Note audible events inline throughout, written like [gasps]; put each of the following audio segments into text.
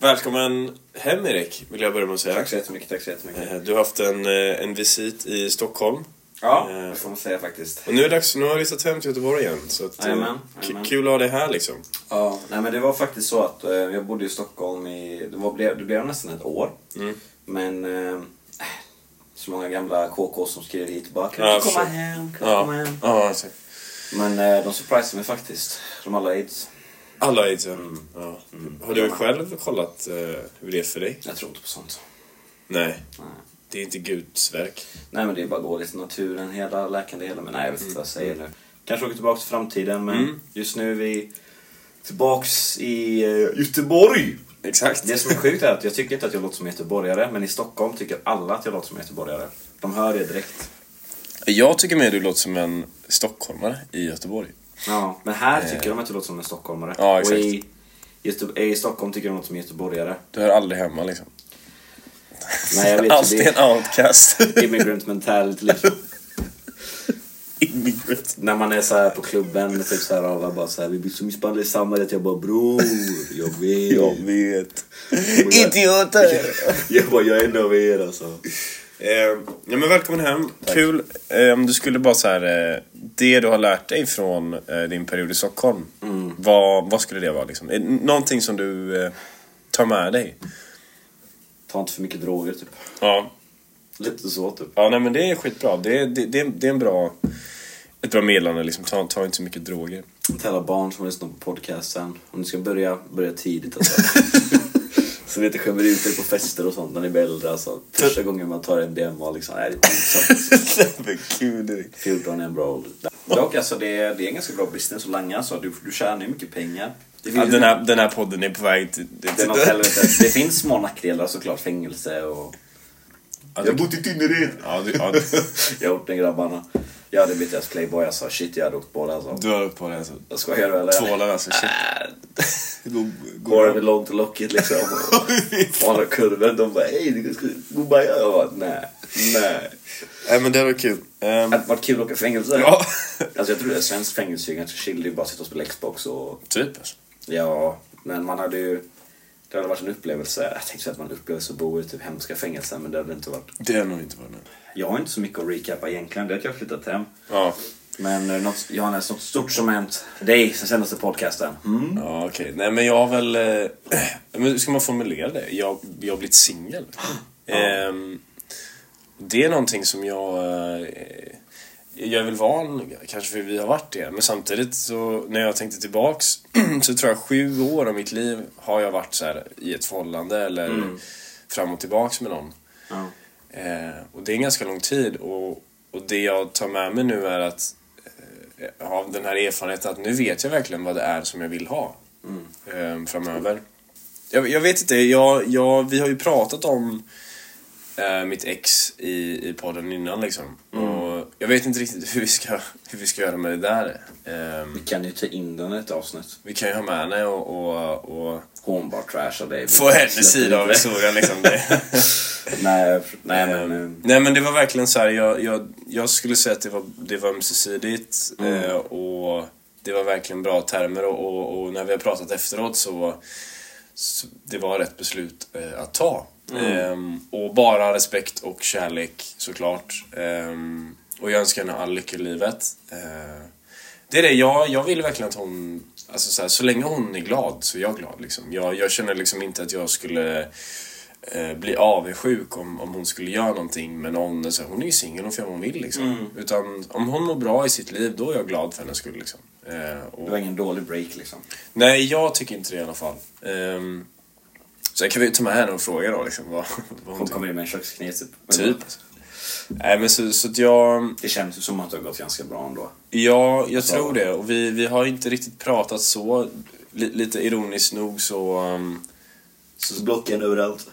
Välkommen hem Erik, vill jag börja med att säga. Tack så jättemycket, tack så jättemycket. Eh, Du har haft en, eh, en visit i Stockholm. Ja, Eh, det får man säga faktiskt. Och nu är det dags, nu har du rest hem till Göteborg igen. Så att, k- jajamän. kul att ha dig här liksom. Ja, nej men det var faktiskt så att jag bodde i Stockholm i, det, var, det blev nästan ett år. Mm. Men eh, så många gamla KK som skrev hit bara kan Ja, komma hem, kan du komma Ja, hem? ja alltså. Men eh, de surprisade mig faktiskt. De alla aids. Alla aids ja. Mm. ja. Mm. Har du själv kollat eh, hur det är för dig? Jag tror inte på sånt. Nej, Nej. det är inte Guds verk. Nej men det är bara lite naturen, hela läkande hela. Men nej jag vet inte vad jag säger nu. Kanske åker tillbaka till framtiden men Mm. just nu är vi tillbaks i eh, Göteborg. Exakt. Det som är sjukt är att jag tycker inte att jag låter som göteborgare, men i Stockholm tycker alla att jag låter som göteborgare. De hör det direkt. Jag tycker mer du låter som en stockholmare i Göteborg. Ja, men här tycker de att jag låter som en stockholmare. Ja, exakt. Och i, Göte- i Stockholm tycker de att jag låter som göteborgare. Du hör aldrig hemma liksom. Nej, jag vet Alltid det en outcast. [laughs] immigrant mentality liksom. [laughs] Immigrant. När man är så här på klubben, typ så här, och bara så här, vi blir så missbehandlade i samhället. Jag bara bror, jag vet. [laughs] Jag vet. Idioter! jag bara, jag är en av er alltså. Eh, ja, men välkommen hem. Kul. Eh, om du skulle bara så här, eh, det du har lärt dig från eh, din period i Stockholm. Mm. Vad, vad skulle det vara liksom? Eh, Någonting som du eh, tar med dig? Ta inte för mycket droger typ. Ja. Lite så typ. Ja, nej men det är skitbra. Det, är- det, det, det är en bra, ett bra meddelande liksom. Ta, ta inte så mycket droger. Till alla barn som lyssnar på podcasten. Om ni ska börja, börja tidigt alltså. [laughs] Så ni inte skämmer ut er på fester och sånt när ni blir äldre. Alltså. Första gången man tar MDMA liksom, nej det är pinsamt. [laughs] men kul Erik. 14 är en bra ålder. Dock alltså det är, det är en ganska bra business att langa alltså. Du, du tjänar ju mycket pengar. Det, Ja, den, här, den här podden är på väg till... till- det är. Det finns små nackdelar såklart, fängelse och... Ja, Jag har du, bott i Tynnered! ja, du, ja, du, [laughs] Jag har gjort den grabbarna. Jag hade blivit deras playboy alltså. Shit jag hade åkt på det alltså. du har upp på det alltså. Jag skojar du eller? Tvålen alltså, shit. Gå- gå- Håret är långt och lockigt liksom. [laughs] Alla kurvor, de bara hej du ska gå och baja. Jag bara nej, nej. Nej men det var kul. Ehm, Det hade varit kul att åka fängelse. ja. Alltså jag tror att svensk fängelse är ganska chill. Det är bara att sitta och spela Xbox och typ alltså. ja, men man hade ju det hade varit en upplevelse. Jag tänkte säga att man upplevelse att bo i typ hemska fängelser men det hade det inte varit. Det har nog inte varit nu. Jag har inte så mycket att recapa egentligen. Det är att jag har flyttat hem. Ja. Men eh, något, Johannes, något stort som hänt dig sen senaste podcasten? Mm. Ja, okej. Nej, men jag har väl... [clears throat] Men hur ska man formulera det? Jag, jag har blivit singel. [gasps] Ehm, det är någonting som jag... Eh, jag är väl van, kanske för vi har varit det, men samtidigt så när jag tänkte tillbaks [clears throat] så tror jag sju år av mitt liv har jag varit så här i ett förhållande eller fram och tillbaks med någon. Ja. Eh, och det är en ganska lång tid och, och det jag tar med mig nu är att eh, av den här erfarenheten att nu vet jag verkligen vad det är som jag vill ha eh, framöver. Jag, jag vet inte, jag, jag, vi har ju pratat om eh, mitt ex i, i podden innan liksom. Och jag vet inte riktigt hur vi ska, hur vi ska göra med det där. Ehm, Vi kan ju ta in den i ett avsnitt. vi kan ju ha med henne och, och, och Hon bara trashar dig. få hennes sida av historien liksom. Det. [laughs] nej, nej men... Eh, Nej men det var verkligen så här, jag, jag, jag skulle säga att det var, det var ömsesidigt eh, och det var verkligen bra termer och, och, och när vi har pratat efteråt så, så det var rätt beslut eh, att ta. Ehm, och bara respekt och kärlek såklart. Ehm, och jag önskar henne all lycka i livet. Eh, det är det, jag, jag vill verkligen att hon, alltså så, här, så länge hon är glad så är jag glad liksom. Jag, jag känner liksom inte att jag skulle eh, bli avundsjuk om, om hon skulle göra någonting med någon. Alltså, hon är ju singel, hon får göra vad hon vill liksom. Utan om hon mår bra i sitt liv, då är jag glad för hennes skull liksom. Eh, och, Det var ingen dålig break liksom. Nej, jag tycker inte det i alla fall. Um, så kan vi ta med henne och fråga då liksom vad, vad hon Hon kommer in med en kökskniv typ. Typ. Nej men så, så att jag, Det känns ju som att det har gått ganska bra ändå. ja, jag Så- tror det. Och vi, vi har inte riktigt pratat så, li, lite ironiskt nog så... Um, Så blocken överallt.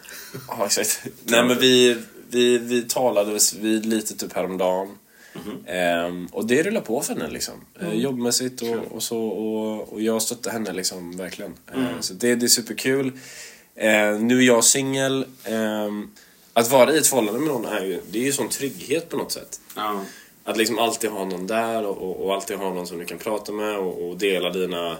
ja, exakt. [laughs] Nej men vi, vi, vi talades vid lite typ häromdagen. Ehm, och det rullar på för henne liksom. Eh, jobbmässigt och, och så. Och, och jag stöttar henne liksom verkligen. Eh, så det, det är superkul. Eh, nu är jag singel. Ehm, att vara i ett förhållande med någon är ju, det är ju sån trygghet på något sätt. Ja. Att liksom alltid ha någon där och, och, och alltid ha någon som du kan prata med och, och dela dina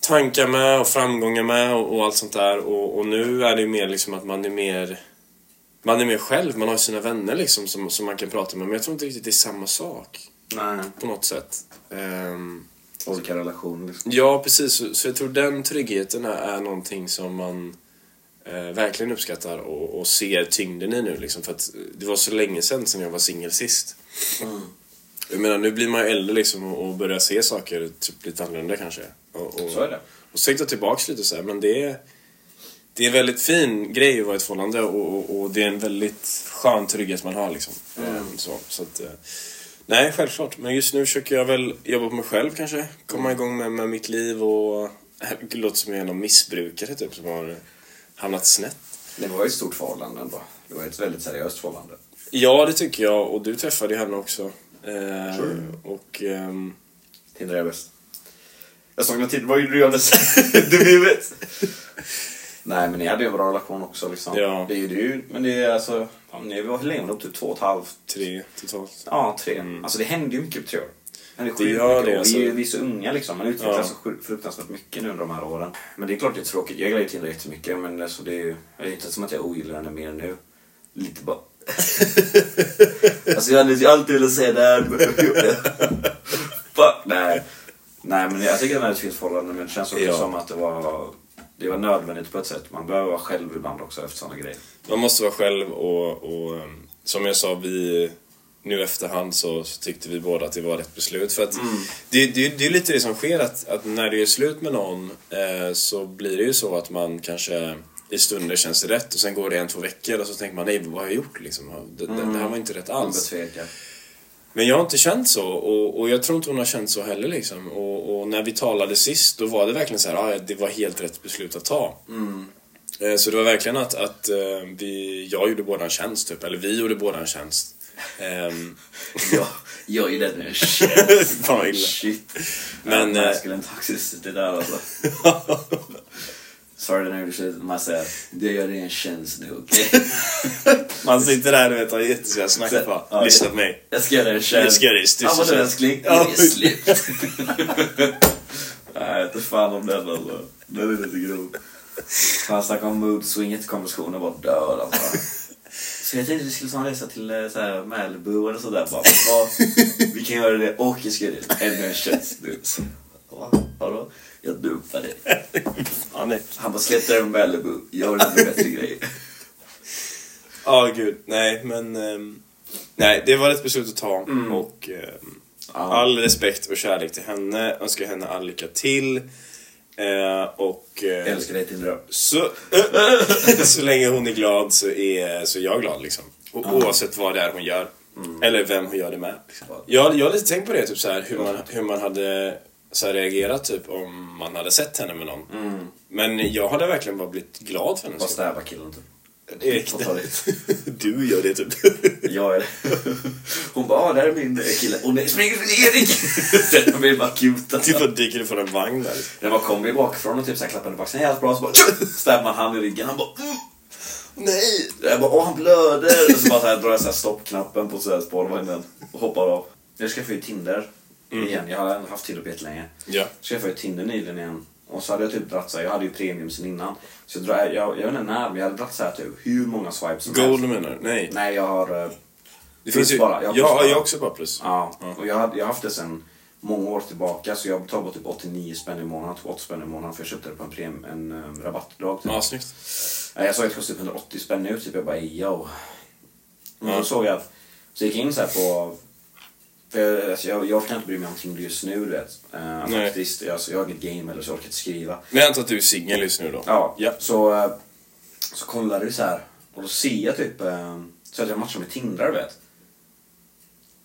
tankar med och framgångar med och, och allt sånt där. Och, och nu är det ju mer liksom att man är mer man är mer själv, man har sina vänner liksom som, som man kan prata med. Men jag tror inte riktigt det är samma sak Nej. på något sätt. Ehm, Olika relationer liksom. ja, precis. Så, så jag tror den tryggheten är, är någonting som man eh, verkligen uppskattar och, och ser tyngden i nu. Liksom, för att det var så länge sedan som jag var singel sist. Jag menar, nu blir man ju äldre liksom och, börjar se saker typ lite annorlunda kanske. Och, och, Så är det. och så tänkte jag tillbaks lite så här, men det är, det är en väldigt fin grej att vara i ett förhållande och, och, och det är en väldigt skön trygghet man har liksom. Ehm, Så, så att, eh, nej, självklart. Men just nu försöker jag väl jobba på mig själv kanske. Komma igång med, med mitt liv och [laughs] det låter som jag är någon missbrukare typ som har hamnat snett. Det var ju ett stort förhållande ändå. Det var ett väldigt seriöst förhållande. Ja, det tycker jag. Och du träffade ju henne också. Eh, Sure. Och... ehm, Tinder är bäst. Jag någon tid, vad gjorde du Johannes? du huvudet. Nej men ni hade ju en bra relation också liksom. Ja. Det är ju du, men det är alltså, ni var länge det? Typ två och ett halvt? tre totalt. Ja, tre. Alltså det hände ju mycket på tre år. Det Det gör det, alltså. Vi, är vi är så unga liksom, man utvecklas Ja. så fruktansvärt mycket nu under de här åren. Men det är klart det är tråkigt, jag gillar ju Tinder jättemycket men alltså det är det är inte som att jag ogillar henne mer nu. Lite bara... [laughs] alltså jag hade ju alltid velat säga det här. men- Fuck, nej. Nej men jag tycker det är ett fint förhållande men det känns också Ja. som att det var, det var nödvändigt på ett sätt. Man behöver vara själv ibland också efter sådana grejer. Man måste vara själv och, och ehm, som jag sa, vi nu efterhand så, så tyckte vi båda att det var rätt beslut. För att det, det, det är lite det som sker att, att när det är slut med någon eh, så blir det ju så att man kanske i stunder känns det rätt och sen går det en, två veckor och så tänker man nej, vad har jag gjort liksom? Det, det, det här var inte rätt alls. Men jag har inte känt så och, och jag tror inte hon har känt så heller liksom. Och, och när vi talade sist då var det verkligen så här, ah, det var helt rätt beslut att ta. Eh, Så det var verkligen att, att eh, vi, jag gjorde båda en tjänst typ, eller vi gjorde båda en tjänst. [laughs] Ja, jag är den nu. [laughs] Fan vad illa. Shit. Men, Men... Jag eh, skulle inte acceptera det där alltså. [laughs] Sorry när du man säger det gör dig en tjänst nu, okej? Man sitter där du vet och har jättesvårt snack på. ja, Lyssna på mig. Jag ska göra dig en Jag tjänst. ska göra dig en vadå tjänst. älskling? Ja. Det är slut. Nej, jag inte fan om den alltså. Den är lite grov. Han snackade om mood swinget konversationen var död alltså. Så jag tänkte vi skulle ta en resa till eh, så här, Malibu eller sådär. Bara, ja, [laughs] vi kan göra det och jag ska göra det. ännu en Va? Vadå? Jag dumpar [laughs] nej. Han bara släpp det med Malibu. Jag har ännu bättre [laughs] grejer. Ja, gud. Nej, men... ehm, nej, det var ett beslut att ta. Mm. Och ehm, all respekt och kärlek till henne. Önskar henne all lycka till. Eh, och... eh, älskar dig Tinder. Så, [laughs] så länge hon är glad så är, så är jag glad liksom. Och, Oavsett vad det är hon gör. Eller vem hon gör det med. Liksom. Jag, jag har lite tänkt på det, typ så här, hur, man, hur man hade så här, reagerat typ, om man hade sett henne med någon. Men jag hade verkligen bara blivit glad för hennes Bara skull. stäva killen typ. Erik? [laughs] Du gör det typ. Jag är det. Hon bara, ah, där är min kille. Och nej, spring Erik! Den blir bara akuta. Typ bara dyker du från en vagn där. Bara kom vi bakifrån och typ så här klappade på axeln. Hej allt bra? Så bara [laughs] stämmer man han i ryggen. Han bara mm. Nej! Jag bara, åh han blöder! Och så bara så här, drar jag så här stoppknappen på så här spårvagnen och hoppar av. Jag skaffade ju Tinder igen. Jag har haft Tinder på jättelänge. Ja. skaffade jag Tinder nyligen igen. Och så hade jag typ dratt så här, jag hade ju premium sen innan. Så jag, drar, jag, jag vet inte när, men jag hade dratt så här typ hur många swipes som Gold helst. menar du? Nej. Nej, jag har... eh, Det Plus finns ju... bara, jag har bara. jag har också bara plus. Ja, Ja. och jag, hade, jag har haft det sen många år tillbaka. Så jag betalade typ 89 spänn i månaden, typ 80 spänn i månaden. För jag köpte det på en, prem, en um, rabattdag. Typ. Ja, snyggt. Jag såg att det kostade 180 spänn nu, typ. Jag bara, yo. Och då såg jag att... Så jag gick in så här på... För jag, alltså, jag, jag orkar inte bry mig om Tinder just nu, du vet. Uh, Nej. faktiskt. Jag, alltså, jag har inget game eller så jag orkar inte skriva. Men jag antar att du är singel just nu då? Ja, Ja. Så, eh, så kollade vi så här och då ser jag typ eh, så att jag matchar med Tindrar, du vet.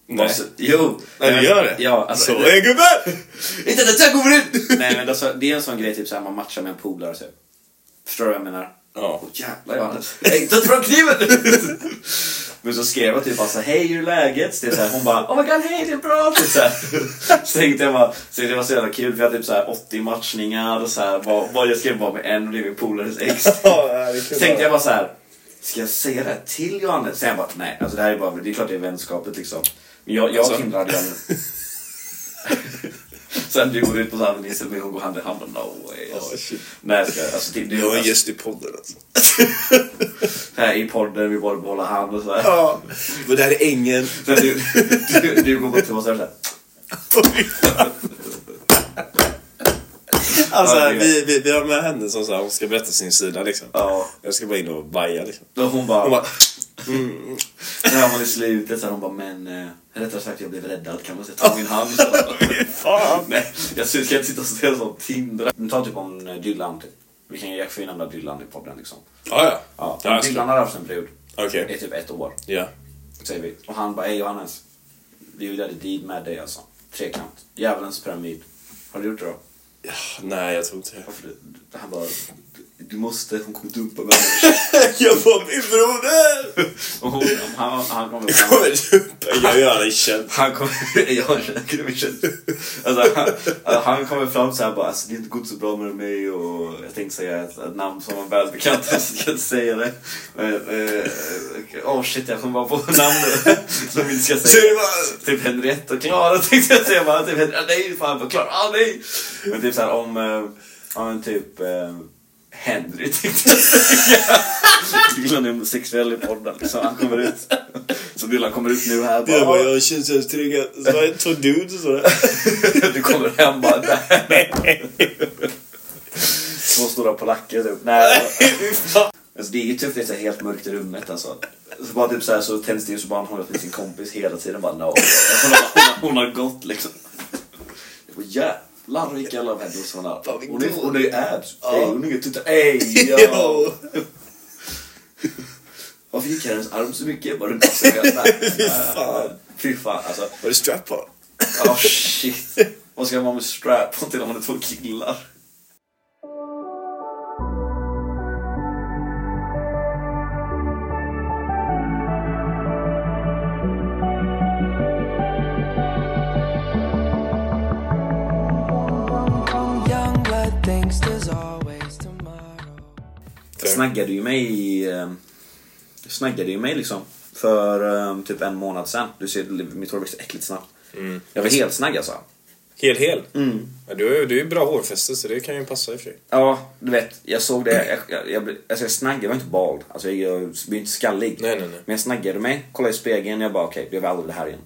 Nej. Och så, jo! Nej, du gör det? Ja, alltså, Så är gubben! inte det där kommer ut! Nej men alltså, det är en sån grej typ såhär man matchar med en polare typ. Förstår du vad jag menar? Ja. Åh jävlar Johannes. Hej, ta fram kniven! [laughs] Men så skrev jag typ bara så hej hur är läget? Så det är så här, hon bara, oh my god hej det är bra! Typ så, här. så tänkte jag bara, så det var så jävla kul för jag hade typ så här 80 matchningar och så här, bara, bara, jag skrev bara med en och det är min polares ex. [laughs] Så tänkte jag bara så här. Ska jag säga det här till Johannes? Sen jag bara, nej, alltså det här är bara, det är klart det är vänskapet liksom. Men jag, jag Alltså. ju aldrig... [laughs] [laughs] Sen du går ut på Sandviken med hon går hand i hand och no way. Alltså. Shit. Nej, jag ska, alltså, det, var en alltså, gäst i podden alltså. [laughs] här i podden, vi bara hålla hand och sådär. Ja. Men det här är ängeln. Sen du, du, du går bort till oss och såhär. [laughs] Alltså, Ja, är- vi, vi, vi har med henne som så här, hon ska berätta sin sida liksom. Ja. Jag ska bara in och baja liksom. Hon bara... Hon bara, När man i slutet så här, hon bara men... Eh, rättare sagt jag blev räddad kan man säga. Ta min hand. Så. [laughs] fan. Nej, jag ska inte sitta och säga sånt. Tindra. Nu tar typ om eh, Dylan typ. Vi kan ju få in den Dylan i podden liksom. Ja, ja. Ja, Ja, Dylan har haft en period. Okej. Det är typ ett år. Ja. Säger vi. Och han bara, ey Johannes. Vi vill göra deed med dig alltså. Trekant. Djävulens pyramid. Har du gjort det då? ja. Nej, jag tror inte det. Det? Han bara, du, måste, hon kommer dumpa mig. [laughs] jag var min broder! [laughs] Och hon, han, han kommer Jag kommer dumpa. Jag gör det känd. [laughs] Han kommer... Jag känner mig känd. Alltså, han, alltså, han kommer fram så här bara, alltså, det har inte gått så bra med mig och jag tänkte säga ett, ett namn som var välbekant, så jag ska inte säga det. Men, eh, oh shit, jag kommer bara på namn. Som vi inte ska Så säga. Typ Henriette och Klara tänkte jag säga bara. Typ Henriette, nej fan Klara, ah, nej. Men typ såhär om, eh, om typ eh, Henry tänkte jag säga. Dylan är homosexuell i podden liksom. Han kommer ut. Så Dylan kommer ut nu här bara. Jag bara, jag känns helt trygg. Så var det två dudes och sådär. Du kommer hem bara nej. Två stora polacker typ. Nej. Alltså, det är ju tufft, det är så här helt mörkt i rummet alltså. Så bara typ så här så tänds det ju så bara håller med sin kompis hela tiden bara no. Hon har, hon har, hon har gått liksom. Jag bara jävlar vilka jävla Hon är, hon är ju abs. Ja. Ey, är inget tuttar. Ey ja. Varför gick hennes arm så mycket? Axeln? [laughs] Fy fan. Fy fan alltså. Var det strap-on? Oh shit. Vad ska man med strap till om man är två killar? Snaggade ju mig i, eh, snaggade ju mig liksom för eh, typ en månad sedan. Du ser, mitt hår växer äckligt snabbt. Mm. Jag var helt snagg alltså. Hel, hel? Mm. Ja, du du har ju bra hårfäste så det kan ju passa i och för sig. Ja, du vet, jag såg det. Jag, jag, jag, alltså jag snaggade, jag var inte bald. Alltså jag, jag blev inte skallig. Nej, nej, nej. Men jag snaggade mig, kollade i spegeln, jag bara okej, jag vill aldrig det här igen.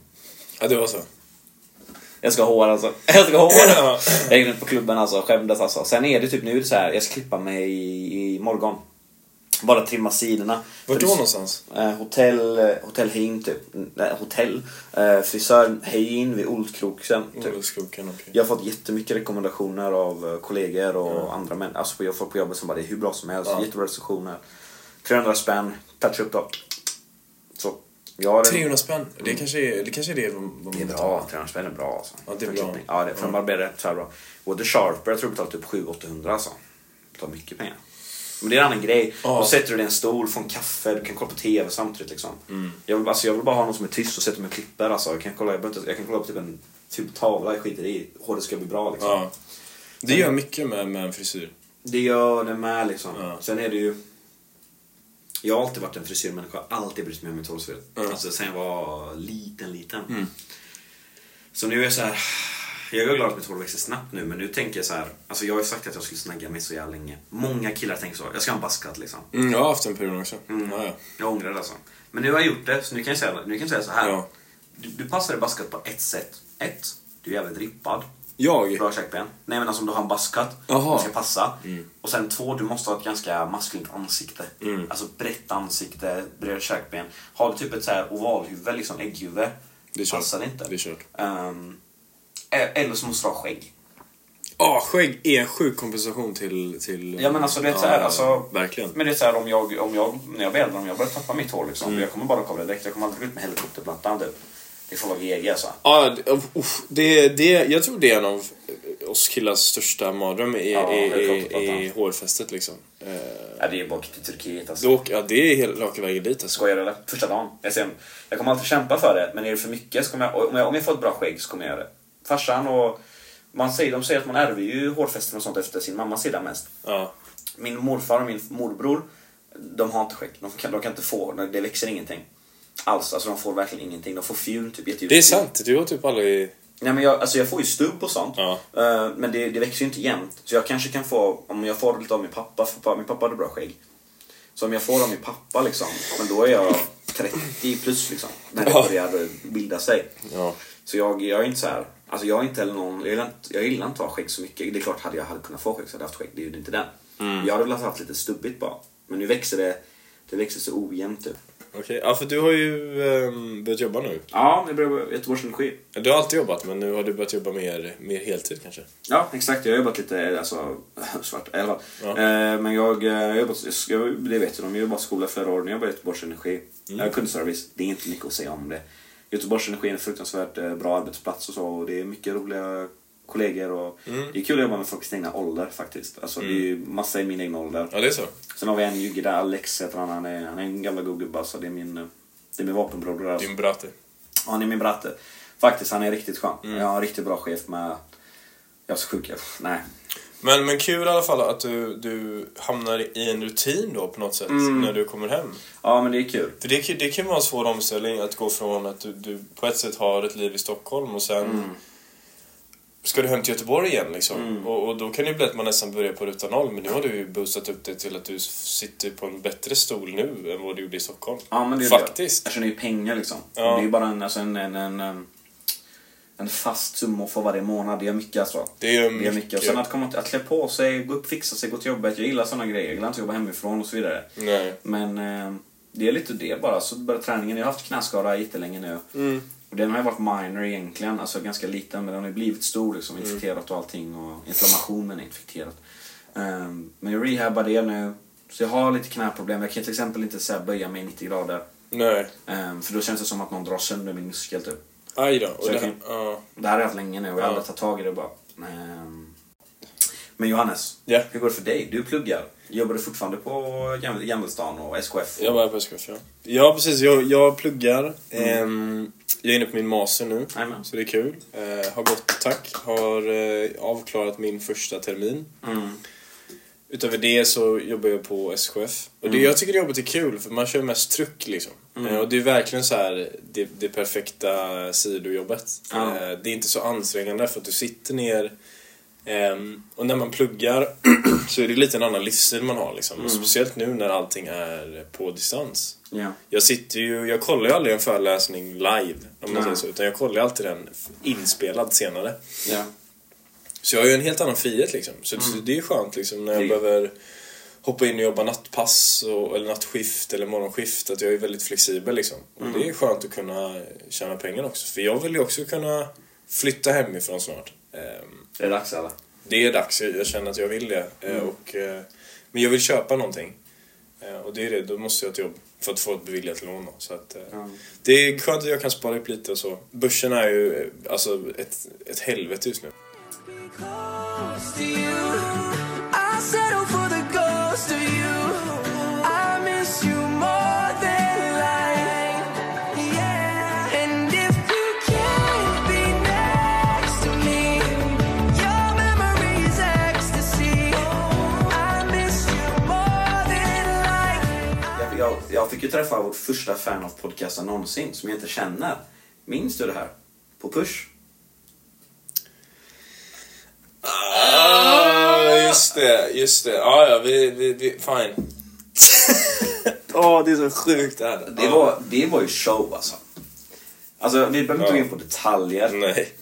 Ja, det var så. Jag ska ha hår alltså. [laughs] Jag ska ha hår. Ja. Jag gick runt på klubben alltså, skämdes alltså. Sen är det typ nu är så här, jag ska klippa mig i, i morgon. Bara trimma sidorna. Vart då det- någonstans? Eh, hotell, eh, hotell Hein typ. Nej, hotell. Eh, frisör Hein vid Olskroksen typ. Olskroken, okej. Jag har fått jättemycket rekommendationer av kollegor och andra män. Alltså på- folk på jobbet som bara det är hur bra som helst. Ja. Jättebra recensioner. 300 spänn. Touch upp då. Så. Jag har en- 300 spänn. Det kanske är det, kanske är det de, de det är bra, 300 spänn är bra alltså. Ja, det är bra. Ja, det, för en barberare så här bra. Och The Sharper, jag tror det betalar typ 700-800 alltså. Det tar mycket pengar. Men det är en annan grej. Ja. Då sätter du dig i en stol, får en kaffe, du kan kolla på TV samtidigt liksom. Mm. Jag, vill, alltså, jag vill bara ha någon som är tyst och sätter mig och klipper alltså. Jag kan kolla, jag, inte, jag kan kolla på typ en typ tavla, jag skiter i. Håret ska bli bra liksom. Ja. Det gör mycket med, med en frisyr. Det gör det med liksom. Ja. Sen är det ju... Jag har alltid varit en frisyrmänniska, alltid brytt mig om mitt hårfrisur. Mm. Alltså sen jag var liten, liten. Så nu är jag så här. Jag är glad att mitt hår växer snabbt nu men nu tänker jag så här. Alltså jag har ju sagt att jag skulle snagga mig så jävla länge. Många killar tänker så. Jag ska ha en buzzcut liksom. Mm, jag har haft en period också. Mm. Ja, ja. Jag ångrar det alltså. Men nu har jag gjort det så nu kan jag säga, nu kan jag säga så här. Ja. Du, du passar i buzzcut på ett sätt. Ett, du är jävligt rippad. Jag? Bra käkben. Nej men alltså om du har en buzzcut, det ska passa. Och sen två, du måste ha ett ganska maskulint ansikte. Mm. Alltså brett ansikte, breda käkben. Har du typ ett så här ovalhuvud, liksom ägghuvud, Det är kört. passar det inte. Det är kört. E- eller så måste du ha skägg. Ja, skägg är en sjuk kompensation till... till Ja men alltså det är så här, Ja, alltså, Verkligen. Men det är så här om jag, om jag, när jag blir äldre, om jag börjar tappa mitt hår liksom. Mm. Jag kommer bara komma direkt, jag kommer aldrig ut med helikopterplattan typ. Det får vara GG alltså. Ja, uff, det, det, jag tror det är en av oss killars största mardröm i, Ja, i, i, i hårfästet liksom. Eh, Ja, det är bara till Turkiet alltså. då, ja, det är helt raka vägen dit alltså. Skojar eller? Första dagen. Jag, ser, jag kommer alltid kämpa för det, men är det för mycket så kommer jag, om jag, om jag får ett bra skägg så kommer jag göra det. Farsan och... Man säger, de säger att man ärver ju hårfästen och sånt efter sin mammas sida mest. Ja. Min morfar och min morbror, de har inte skägg. De kan, de kan inte få, det växer ingenting. Alls, alltså de får verkligen ingenting. De får fjun typ jätteljus. Det är sant, du har typ aldrig... Nej men jag, alltså jag får ju stubb och sånt. Ja. Eh, men det, det växer ju inte jämnt. Så jag kanske kan få, om jag får lite av min pappa, för min pappa hade bra skägg. Så om jag får av min pappa liksom, men då är jag 30 plus liksom. När det Ja. börjar bilda sig. Ja. Så jag, jag är inte så här. Alltså jag är inte heller någon, jag gillar inte, jag gillar inte att ha skägg så mycket. Det är klart, hade jag hade kunnat få skägg så hade jag haft skägg. Det är ju inte den. Mm. Jag hade velat ha haft lite stubbigt bara. Men nu växer det, det växer så ojämnt typ. Okej, ja för du har ju um, börjat jobba nu. Ja, det börjar Göteborgs Energi. Du har alltid jobbat men nu har du börjat jobba mer, mer heltid kanske? Ja, exakt. Jag har jobbat lite, alltså, [laughs] svart i alla fall. Ja. Eh, men jag, eh, jag har jobbat, jag, det vet du, de, jag jobbade skola flera år när jag var i Göteborgs Energi. Mm. Jag har kundservice, det är inte mycket att säga om det. Göteborgs Energi är en fruktansvärt eh, bra arbetsplats och så, och det är mycket roliga kollegor och Mm. det är kul att jobba med folk i sin egna ålder faktiskt. Alltså det är ju massa i min egen ålder. Ja, det är så? Sen har vi en jugge där, Alex heter han, han är, han är en gamla god gubbe, så det är min, det är min vapenbror där. Alltså. Din brate. Ja, han är min bratte. Faktiskt, han är riktigt skön. Mm. Jag har en riktigt bra chef med... Jag är så sjuk jag. Nej. Men, men kul i alla fall att du, du hamnar i en rutin då på något sätt Mm. när du kommer hem. Ja, men det är kul. För det, det kan vara en svår omställning att gå från att du, du på ett sätt har ett liv i Stockholm och sen Mm. ska du hem till Göteborg igen liksom. Mm. Och, och då kan det ju bli att man nästan börjar på ruta noll men nu har du ju boostat upp det till att du sitter på en bättre stol nu än vad du gjorde i Stockholm. Ja, men det är Faktiskt. Det. Jag tjänar ju pengar liksom. Ja. Det är ju bara en, alltså en, en, en, en, fast summa för varje månad. Det är mycket alltså. Det är ju Det är mycket. mycket. Och sen att komma att klä på sig, gå upp, fixa sig, gå till jobbet. Jag gillar sådana grejer. Jag gillar inte att jobba hemifrån och så vidare. Nej. Men eh, det är lite det bara. Så börjar träningen. Jag har haft knäskada jättelänge nu. Mm. Och den har ju varit minor egentligen, alltså ganska liten, men den har ju blivit stor liksom, Mm. infekterat och allting och inflammationen är infekterat. Um, men jag rehabbar det nu, så jag har lite knäproblem. Jag kan till exempel inte så här, böja mig 90 grader. Nej. Ehm, för då känns det som att någon drar sönder min muskel typ. Aj då. Och det kan- ja. Det här har jag haft länge nu och jag har aldrig tagit tag i det bara. Ehm, men Johannes, Ja. hur går det för dig? Du pluggar. Jobbar du fortfarande på Gamle- Gamlestan och SKF? Jag var på SKF, ja. Ja, precis. Jag, jag pluggar. Ehm, jag är inne på min master nu, Jajamän. så det är kul. Eh, har gått, tack. Har eh, avklarat min första termin. Mm. Utöver det så jobbar jag på SKF. Och det, jag tycker det jobbet är kul, för man kör mest truck liksom. Eh, och det är verkligen så här det, det perfekta sidojobbet. Ja. Eh, det är inte så ansträngande för att du sitter ner Ehm, och när man pluggar [clears throat] så är det lite en annan livsstil man har liksom. Och speciellt nu när allting är på distans. Ja. Jag sitter ju, jag kollar ju aldrig en föreläsning live om man Nej. säger så, utan jag kollar alltid den inspelad senare. ja. Så jag har ju en helt annan frihet liksom. Så det- det är skönt liksom när jag Mm. Behöver hoppa in och jobba nattpass och, eller nattskift eller morgonskift. Att jag är väldigt flexibel liksom. Och Mm. det är skönt att kunna tjäna pengar också. För jag vill ju också kunna flytta hemifrån snart. Ehm, Det är dags eller? det är dags, jag jag känner att jag vill det. Eh, Mm. Och, eh, men jag vill köpa någonting. Eh, Och det är det, då måste jag ha ett jobb för att få ett beviljat lån. Så att, Ja. Det är skönt att jag kan spara upp lite och så. Börsen är ju alltså ett, ett helvete just nu. Jag, fick ju träffa vårt första fan av podcasten någonsin som jag inte känner. Minns du det här? På Push? Ah, just det, just det. Ja, ja, vi, vi, vi fine. Åh, [laughs] det är så sjukt det här. Det var, det var ju show alltså. Alltså, vi behöver inte gå in på detaljer. Nej,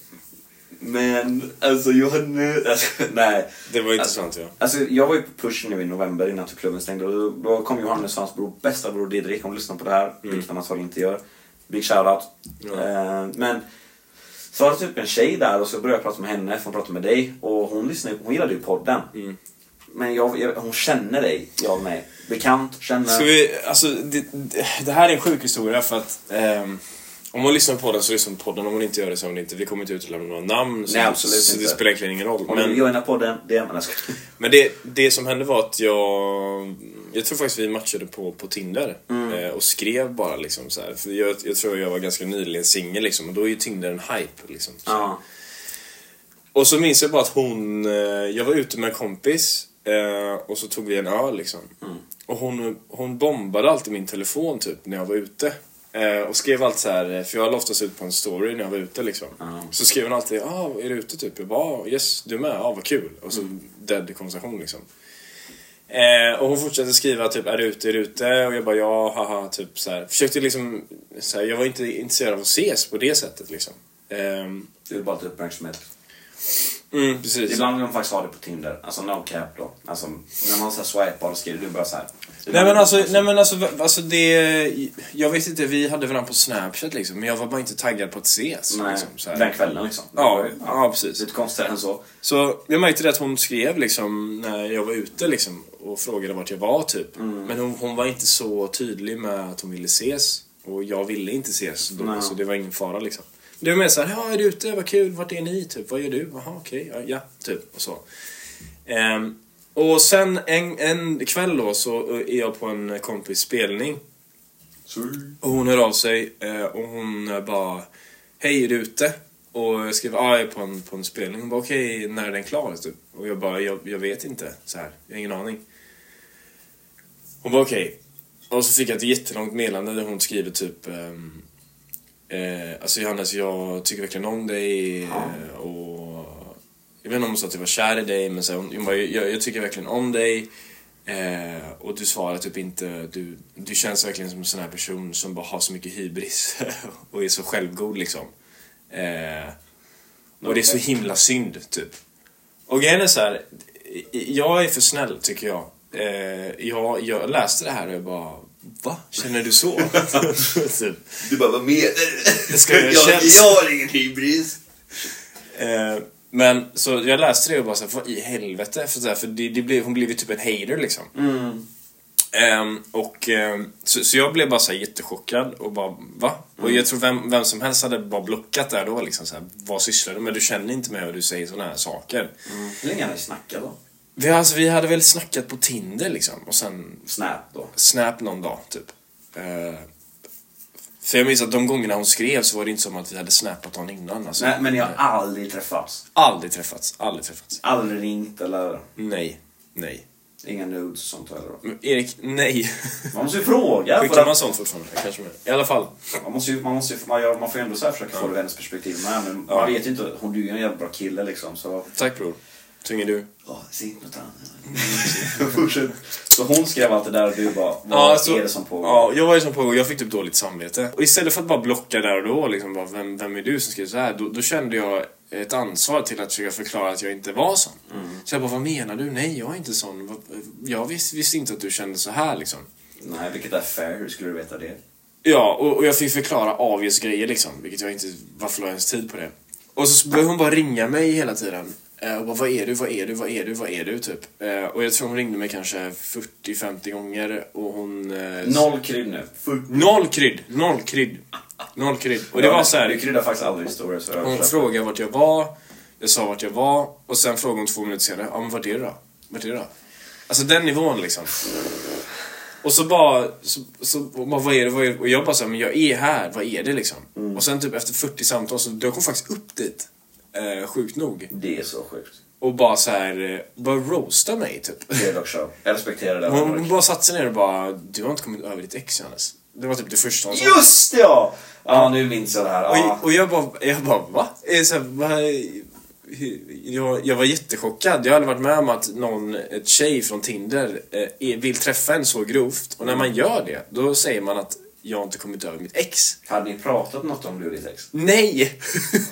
Men, alltså Johannes... Alltså, nej. det var intressant ja. Alltså, jag var ju på Push nu i november innan klubben stängde. Och då, då kom Johannes och hans bror, bästa bror Didrik, om du lyssnar på det här. Vilket han antagligen inte gör. Big shoutout. Mm. Ja. Eh, men så var det typ en tjej där och så började jag prata med henne, för hon pratade med dig. Och hon lyssnade hon gillade ju podden. Mm. Men jag, jag, hon känner dig, jag mig. Bekant, känner... Ska vi, alltså, det, det, det här är en sjuk historia för att ehm, om man lyssnar på den så lyssnar man på den, om man inte gör det så gör man inte. Vi kommer inte utelämna några namn, så, Nej, absolut så det inte. spelar egentligen ingen roll. Om du Men, joina podden, det är man. Men det, det som hände var att jag, jag tror faktiskt vi matchade på, på Tinder eh, och skrev bara liksom så här. För jag, jag tror jag var ganska nyligen singel liksom och då är ju Tinder en hype liksom. Så. Ja. Och så minns jag bara att hon, eh, jag var ute med en kompis eh, och så tog vi en öl liksom. Och hon, hon bombade alltid min telefon typ när jag var ute. Eh, och skrev alltid så här, för jag la oftast ut på en story när jag var ute liksom. Ja. Så skrev hon alltid, ah, är du ute typ? Jag bara, ah, yes, du med? Ah, vad kul. Och så dead konversation liksom. Eh, och hon fortsatte skriva typ, är du ute, är du ute? Och jag bara, ja, haha, typ så här. Försökte liksom, så här, jag var inte intresserad av att ses på det sättet liksom. Ehm, Det är bara lite uppmärksamhet. mm, precis. Ibland vill man faktiskt ha det på Tinder. Alltså no cap då. Alltså när man så här swipar och skriver, du bara så här. Nej men alltså, nej men alltså, alltså det... Jag vet inte, vi hade varandra på Snapchat liksom, men jag var bara inte taggad på att ses. Nej, liksom, så här. den kvällen liksom. Ja, ja. ja, precis. Lite konstigare än så. Så jag märkte det att hon skrev liksom när jag var ute liksom och frågade vart jag var typ. Mm. Men hon, hon var inte så tydlig med att hon ville ses. Och jag ville inte ses då, Nej. så det var ingen fara liksom. Det var mer såhär, ja är du ute? Vad kul, vart är ni? Typ, vad gör du? Jaha okej, ja, ja, typ och så. Ehm, och sen en, en kväll då så är jag på en kompis spelning. Och hon hör av sig eh, och hon eh, bara Hej, är du ute? Och jag skrev ja, jag är på en, på en spelning. Hon bara okej, när är den klar? Typ. Och jag bara, jag, jag vet inte. Så här, jag har ingen aning. Hon bara okej. Och så fick jag ett jättelångt meddelande där hon skriver typ ehm, eh, Alltså Johannes, jag tycker verkligen om dig eh, och Jag vet inte om hon sa att jag var kär i dig men så här, hon, hon bara, jag, jag tycker verkligen om dig Eh, och du svarar typ inte, du, du känns verkligen som en sån här person som bara har så mycket hybris [laughs] och är så självgod liksom. Eh, och det är så himla synd typ. Och grejen är så här, jag är för snäll tycker jag. Eh, jag. Jag läste det här och jag bara, va? Känner du så? [laughs] typ. Du bara, vad menar du? Jag jag, jag har ingen hybris. Eh, men så jag läste det och bara så här, vad i helvete? För, så här, för det, det blev, hon blev ju typ en hater liksom. Ehm, och, ehm, så, så jag blev bara så här jättechockad och bara va? Och jag tror vem, vem som helst hade bara blockat där då liksom så här, vad sysslar du med? Du känner inte mig och du säger såna här saker. Hur länge har ni snackat då? Vi, alltså, vi hade väl snackat på Tinder liksom och sen Snap då? Snap någon dag typ. Eh, för jag minns att de gångerna hon skrev så var det inte som att vi hade snappat honom innan. Alltså, Nej, men ni har aldrig träffats? Aldrig träffats, aldrig träffats. Aldrig ringt eller? Nej, nej. Inga nudes och sånt heller då? Men Erik, nej. Man måste ju fråga. För Skickar att, man sånt fortfarande? Kanske. I alla fall. man, måste ju, man, måste ju, man, gör, man får ju ändå så här försöka få det hennes perspektiv med. Men Ja. man vet ju inte, hon du är ju en jävla bra kille liksom. Så... Tack bror. Tynger du? Ja. [laughs] Fortsätt. Så hon skrev allt det där och du bara, vad Ja, så- är det som pågår? Ja, jag var ju som pågår. Jag fick typ dåligt samvete. Och istället för att bara blocka där och då, liksom, bara, vem, vem är du som skriver så här? Då, då kände jag ett ansvar till att försöka förklara att jag inte var sån. Så jag bara, vad menar du? Nej, jag är inte sån. Jag visste, visste inte att du kände så här liksom. Nej, vilket är fair. Hur skulle du veta det? Ja, och, och jag fick förklara obvious grejer liksom. Vilket jag inte... Varför la jag ens tid på det? Och så började hon bara ringa mig hela tiden. Eh, Och bara, vad är du, vad är du, vad är du, vad är du, typ. Eh, Och jag tror hon ringde mig kanske 40-50 gånger och hon... eh, Noll krydd nu. Full. Noll krydd, noll krydd. Noll krydd. Och det var så Du här. kryddar faktiskt aldrig historier. Så hon frågade vart jag var, jag sa vart jag var och sen frågade hon två minuter senare, ja men vart är du då? Vart är du då? Alltså den nivån liksom. Och så bara, så, så bara vad är det, vad är det? Och jag bara så här, men jag är här, vad är det liksom? Och sen typ efter 40 samtal så dök hon faktiskt upp dit. Eh, sjukt nog. Det är så sjukt. Och bara så här, eh, bara roasta mig typ. Det är dock show. Jag respekterar det. Hon, hon bara satte sig ner och bara, du har inte kommit över ditt ex Johannes. Det var typ det första hon sa. Just det ja! Ja, nu minns jag det här. Ja. Och, och jag bara, jag bara va? Eh, Så här, va? Jag, jag var jättechockad. Jag hade varit med om att någon, ett tjej från Tinder eh, vill träffa en så grovt. Och när man gör det, då säger man att jag har inte kommit över mitt ex. Hade ni pratat något om du och ditt ex? Nej!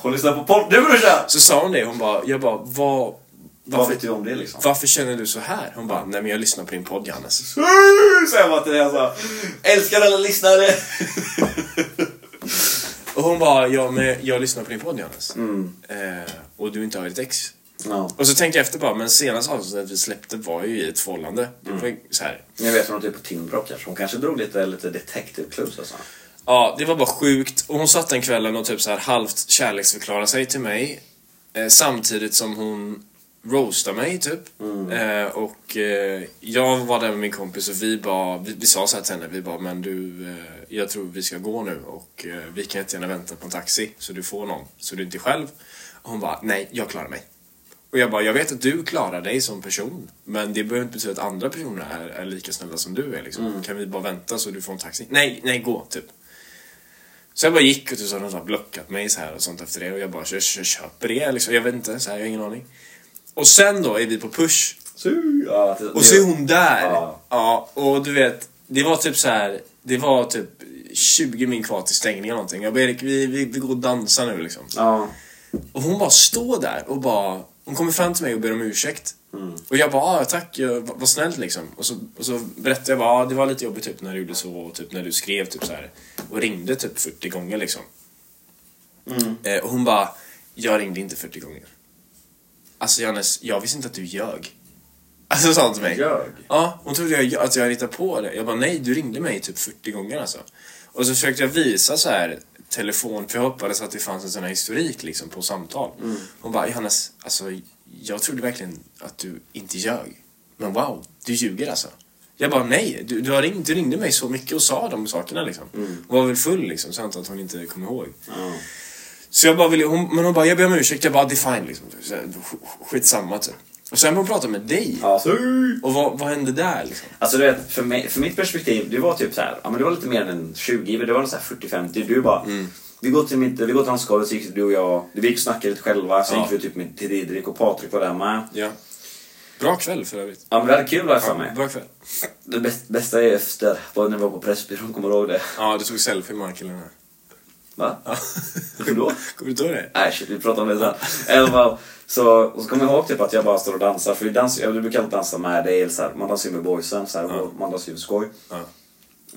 Hon lyssnar på podd nu brorsan! så sa hon det, hon bara, jag bara, vad... Vad Varför, vet du om det liksom? varför känner du så här? Hon bara, nej men jag lyssnar på din podd Johannes. [laughs] Säger jag bara till dig alltså. Älskar alla lyssnare! Och hon bara, ja men jag lyssnar på din podd Johannes. Eh, och du inte har ett ex. Ja. Och så tänkte jag efter bara, men senaste avsnittet vi släppte var ju i ett förhållande. Det var ju så här. Jag vet hon är på också kanske. Hon kanske drog lite, lite detective clues alltså. Ja, det var bara sjukt. Och hon satt den kvällen och typ så här halvt kärleksförklarade sig till mig. Eh, samtidigt som hon roastade mig typ. Eh, och eh, jag var där med min kompis och vi bara, vi, vi sa så här till henne, vi bara, men du, eh, jag tror vi ska gå nu och eh, vi kan inte gärna vänta på en taxi så du får någon, så du inte är själv. Och hon bara, nej, jag klarar mig. Och jag bara, jag vet att du klarar dig som person. Men det behöver inte betyda att andra personer är, är lika snälla som du är liksom. Kan vi bara vänta så du får en taxi? Nej, nej, gå, typ. Så jag bara gick och typ så hade de så blockat mig så här och sånt efter det och jag bara kö- kö- köper det liksom. Jag vet inte, så här, jag har ingen aning. Och sen då är vi på push Su- Ja, det- och så är hon där. Ja. Ja, och du vet, det var typ så här. Det var typ 20 min kvar till stängning eller någonting. Jag bara Erik, vi, vi, vi går och dansar nu liksom. Ja. Och hon bara står där och bara... Hon kommer fram till mig och ber om ursäkt. Och jag bara, ah, tack, jag, vad, snällt liksom. Och så, och så berättade jag bara, ah, det var lite jobbigt typ när du gjorde så och typ när du skrev typ så här Och ringde typ 40 gånger liksom. Eh, och hon bara, jag ringde inte 40 gånger. Alltså Johannes, jag visste inte att du ljög. Alltså sa hon till mig. Ljög? Ja, hon trodde jag, att jag hittade på det. Jag bara, nej du ringde mig typ 40 gånger alltså. Och så försökte jag visa så här telefon, för jag hoppades att det fanns en sån här historik liksom på samtal. Hon bara, Johannes, alltså jag trodde verkligen att du inte ljög. Men wow, du ljuger alltså. Jag bara, nej, du, du, har ringt, du ringde mig så mycket och sa de sakerna liksom. Hon var väl full liksom, så jag antar att hon inte kom ihåg. Ja. Så jag bara ville, hon, men hon bara, jag ber om ursäkt, jag bara, det är fine liksom. Skitsamma typ. Och sen hon prata med dig. Ja, su- Och vad, vad hände där liksom? Alltså du vet, för, mig, för mitt perspektiv, det var typ så här, ja men det var lite mer än 20, men det var så här 40-50. Du bara, vi går till mitt, vi går till dansgolvet, så gick du och jag, vi gick och snackade lite själva, sen Ja. gick vi typ med, till Didrik och Patrik var där med. Ja. Bra kväll för övrigt. Ja men vi hade kul där för mig. Bra kväll. Det bäst, bästa är efter, var när vi var på Pressbyrån, kommer du ihåg det? Ja, du tog selfie med killen här. Va? Ja. Hur då? [laughs] Kommer du inte ihåg det? Nej shit, vi pratar om det sen. I alla fall, så, och så kommer jag ihåg typ att jag bara står och dansar, för vi dansar, jag brukar alltid dansa med dig, eller så här, man dansar ju med boysen, så här, Ja. och man dansar ju för skoj. Ja.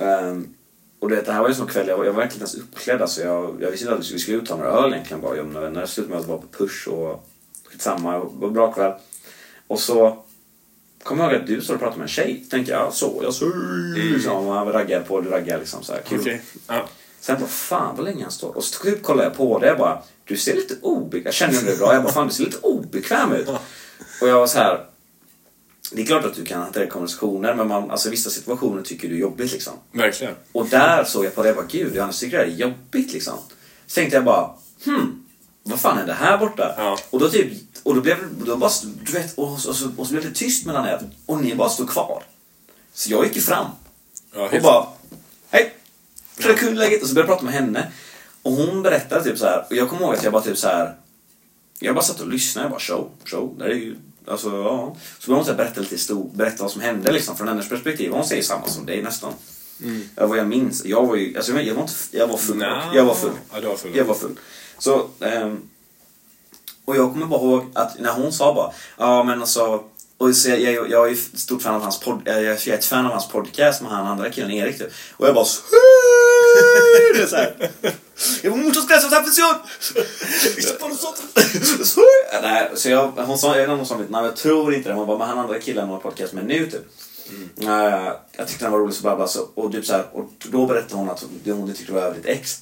Ehm, och du vet, det här var ju en sån kväll, jag var, jag var verkligen inte ens uppklädd. Alltså jag, jag visste inte att vi skulle ut ta några öl egentligen bara. Jag, när jag slutade med att vara på push och skitsamma, det var en bra kväll. Och så kom jag ihåg att du står och pratar med en tjej. Tänkte jag, så, jag så, liksom, man raggar på, du raggar liksom så här, kul. Okej. Ja. Sen bara, fan vad länge han står. Och så typ kollade jag på det, jag bara, du ser lite obekväm Jag känner det bra, jag bara, fan du ser lite obekväm ut. Och jag var så här. Det är klart att du kan hantera konversationer, men man, alltså, vissa situationer tycker du är jobbigt liksom. Verkligen. Och där såg jag på det, jag bara, gud, Johannes tycker det här är jobbigt liksom. Så tänkte jag bara, hmm, vad fan är det här borta? Ja. Och då typ, och då blev då bara, du vet, och, och, så, och så blev det tyst mellan er. Och ni bara stod kvar. Så jag gick ju fram. Ja, Och bara, hej! Är kundläget? Och så började jag prata med henne. Och hon berättade typ så här, och jag kommer ihåg att jag bara typ så här. Jag bara satt och lyssnade, jag bara show, show. Det är ju, alltså, ja. Så började hon så berätta lite stor, berätta vad som hände liksom från hennes perspektiv. Hon säger samma som dig nästan. Ja, vad jag minns. Jag var ju, alltså jag, var inte, jag var full. Nja. Jag var full. Ja, var full. Jag var full. Så, ehm, och jag kommer bara ihåg att när hon sa bara, ja men alltså, och så jag, jag, jag är ju stort fan av hans podd, jag, jag är ett fan av hans podcast med han andra killen Erik typ. Och jag bara så, det är så här. Jag var muchas gracias afición! Nej, så jag, hon sa, jag vet inte om hon sa mitt namn, jag tror inte det. Hon bara, men han andra killen har podcast med nu typ. Eh, jag tyckte den var rolig så bla bla så, och, typ så här, och då berättade hon att det hon tyckte var över ditt ex.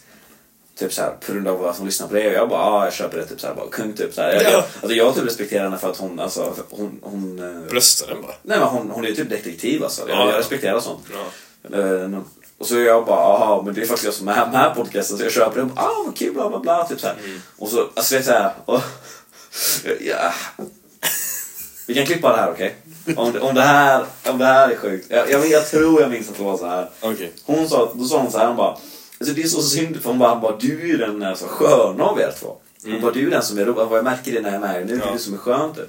Typ såhär, på grund av att hon lyssnar på det och jag bara, ah, jag köper det, typ såhär, bara kung typ såhär. Jag, Ja. jag, alltså jag typ respekterar henne för att hon, alltså, hon, hon eh, Bröstar den bara. Nej men hon, hon är ju typ detektiv alltså. Jag, Ja, ja. jag respekterar sånt. Ja. Eh, och så jag bara, aha, men det är faktiskt jag som är med här podcasten så jag köper bara, Ah, vad kul, bla bla bla. Typ så här. Och så, alltså vet såhär. Och, ja. Vi kan klippa det här okej? Om, det- om, det här, om det här är sjukt. Jag, jag, jag tror jag minns att det var så här. Okej. Hon sa, då sa hon så här, hon bara, alltså det är så synd för hon bara, bara du är ju den alltså, sköna av er två. Hon bara, du är den som är rolig, jag märker det när jag är med nu, det är Ja. du som är skön typ.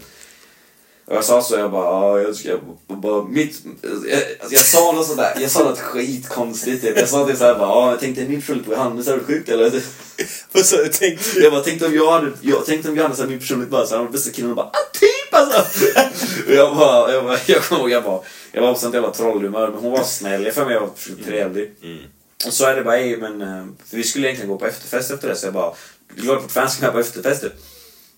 Och jag sa så, jag bara, ja jag ska bara, mitt, jag, jag sa något sådär, jag sa något skitkonstigt typ. Jag sa det såhär bara, ja jag tänkte min personlighet på Johannes, är du sjukt eller? [laughs] Vad sa du? Tänkte Jag bara, tänkte om jag hade, jag tänkte om Johannes hade min personlighet bara så han var bästa killen och bara, ah typ alltså! [laughs] Och jag bara, jag bara, jag kommer ihåg, jag bara, jag var på sånt jävla trollhumör men hon var snäll, jag för mig jag var trevlig. Och så är det bara, ej, men eh, för vi skulle egentligen gå på efterfest efter det så jag bara, är klart att fans ska med på efterfest typ.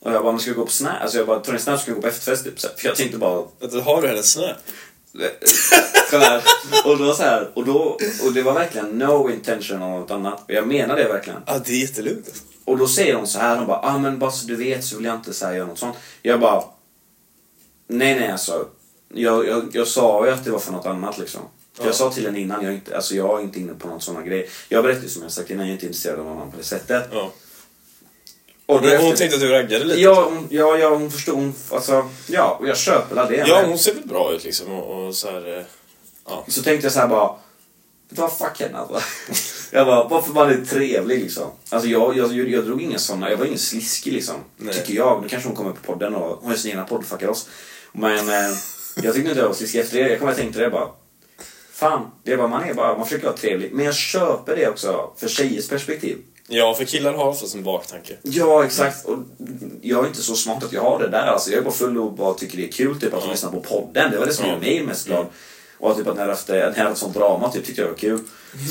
Och jag bara, men ska vi gå på Snap? Alltså jag bara, tror ni Snap ska gå på efterfest typ? Så här, För jag tänkte bara, har du hennes [laughs] här, och då så här, och då, och det var verkligen no intention av något annat. Jag menar det verkligen. Ja, det är jättelugnt. alltså. Och då säger hon så här, hon bara, ah men bara så du vet så vill jag inte så här, göra något sånt. Jag bara, nej nej alltså. Jag, jag, jag sa ju att det var för något annat liksom. Ja. Jag sa till henne innan, jag är inte, alltså jag är inte inne på någon sån här grej. Jag berättade som jag sagt innan, jag är inte intresserad av någon på det sättet. Ja. Och Hon, hon tänkte att du raggade lite? Ja, hon, ja, ja, hon förstod, hon, alltså, ja, och jag köper det. Ja, men- hon ser väl bra ut liksom och, och så här... eh, Ja. Så tänkte jag så här bara, vet du vad, fuck henne alltså. [laughs] Jag bara, varför man är trevlig liksom. Alltså jag, jag, jag, jag drog inga såna, jag var ingen sliskig liksom. Nej. Tycker jag. Nu kanske hon kommer på podden och hon har sin egna podd, fuckar oss. Men eh, jag tyckte inte jag var sliskig efter det. Jag kommer att tänka det bara. Fan, det är bara, man är bara, man försöker vara trevlig. Men jag köper det också för tjejers perspektiv. Ja, för killar har oftast en baktanke. Ja, exakt. Och jag är inte så smart att jag har det där. Alltså, jag är bara full och bara tycker det är kul typ, att de Ja. lyssnar på podden. Det var det som Ja. gjorde mig mest glad. Och typ att när jag haft, när haft sånt drama typ, tyckte jag var kul.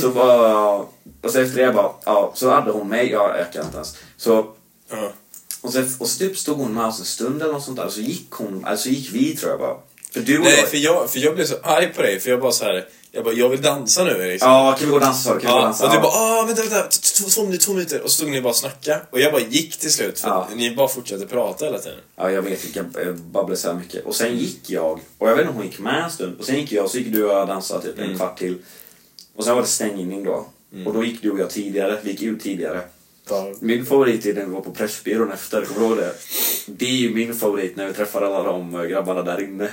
Så bara... Och så efter det bara... Ja, så hade hon mig. Jag ökade inte ens. Så... Ja. Och så, och så typ stod hon med oss en stund eller något sånt där. Och så gick hon... Alltså gick vi tror jag bara. För du och Nej, jag... för jag, för jag blev så arg på dig, för jag bara så här. Jag bara, jag vill dansa nu liksom. Ja, kan vi gå och dansa? Kan vi gå och dansa? och du bara ah, vänta, vänta, två minuter, två minuter. Och så stod ni bara och snackade. Och jag bara gick till slut, för Ja. ni bara fortsatte prata hela tiden. Ja, jag vet. Jag babblade så här mycket. Och sen gick jag. Och jag vet inte om hon gick med en stund. Och sen gick jag så gick du och jag dansade typ en Mm. kvart till. Och sen var det stängning då. Och då gick du och jag tidigare. Vi gick ut tidigare. Bara, Min favorit är när vi var på Pressbyrån efter, kommer du ihåg det? Det är ju min favorit när vi träffar alla de eh, grabbarna där inne.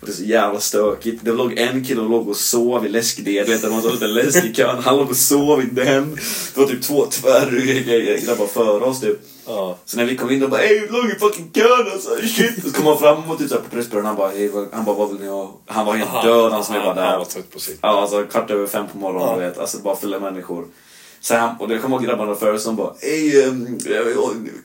Och det är så jävla stökigt. Det låg en kille och låg och sov i läskdel, du vet en sån liten läsk i kön. Han låg och sov i den. Det var typ två tvärryggiga grabbar före oss typ. ja. Så när vi kom in och bara ey, vi låg i fucking kön alltså, shit. Så kom han fram och typ såhär på Pressbyrån, han bara, hej, han bara, vad vill ni ha? Han var helt död han som var Han där. var trött på sitt. Ja, alltså kvart över fem på morgonen, Ja. du vet. Alltså bara fulla människor. Han, och det kommer ihåg grabbarna förr som bara Ey, um,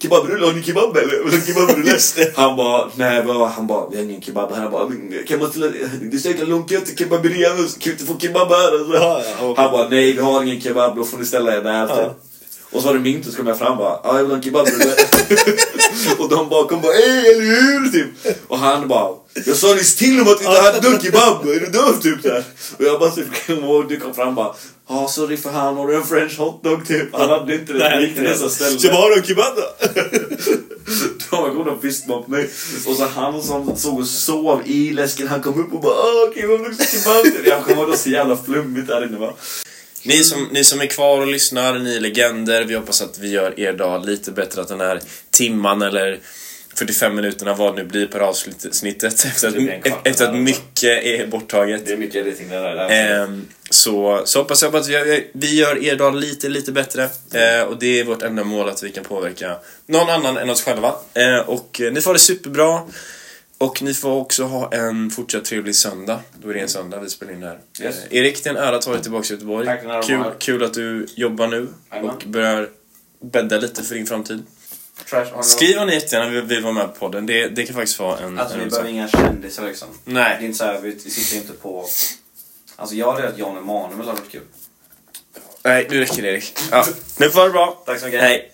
kebabrulle, har ni kebab eller? Kebabrulle? Han bara, nej vad, han bara, vi har ingen kebab här. Han bara, "Men kan man ställa, det är så jäkla långt till kebaberian, kan vi inte få kebab här? Alltså. Ja, ja, okej. Han bara, nej vi har ingen kebab, då får ni ställa er där. Ja. Typ. Och så var det min tur, så kom jag fram bara, ja jag vill ha en kebabrulle. [laughs] och de bakom bara, ey eller hur? Typ. Och han bara, jag sa nyss till om att vi inte hade [laughs] någon kebab, är du döv typ där? Och jag bara typ [laughs] kom ihåg, du kom fram bara, ja sorry för han, har du en french hotdog typ? Han hade inte det, Nej, gick till nästa ställe. Så bara, har du en kebab då? De var goda fistbump på mig. Och så han som såg och sov i läsken, han kom upp och bara Åh, okej, vad luktar kebab? Jag kommer ihåg så jävla flummigt där inne va. Ni som, ni som är kvar och lyssnar, ni är legender. Vi hoppas att vi gör er dag lite bättre. Att den här timman eller 45 minuterna, vad det nu blir per avsnittet. Efter att, efter att mycket är borttaget. Det är mycket editing där. där. Ehm, så, så hoppas jag på att vi, vi gör er dag lite, lite bättre. Eh, och det är vårt enda mål att vi kan påverka någon annan än oss själva. Eh, och eh, ni får ha det superbra. Och ni får också ha en fortsatt trevlig söndag. Då är det en söndag vi spelar in det här. Yes. Eh, Erik, det är en ära att ha dig tillbaka i Göteborg. Tack, kul, kul att du jobbar nu Jajamän. och börjar bädda lite för din framtid. Trash, Skriv ni jättegärna vill, vill vara med på podden. Det, det kan faktiskt vara en... Alltså en vi behöver inga kändisar liksom. Det Nej. är inte så här, vi, vi sitter inte på... Alltså jag hade att Jan Emanuel hade varit kul. Nej, nu räcker det Erik. Ja. Nu får ha det bra. Tack så mycket. Hej.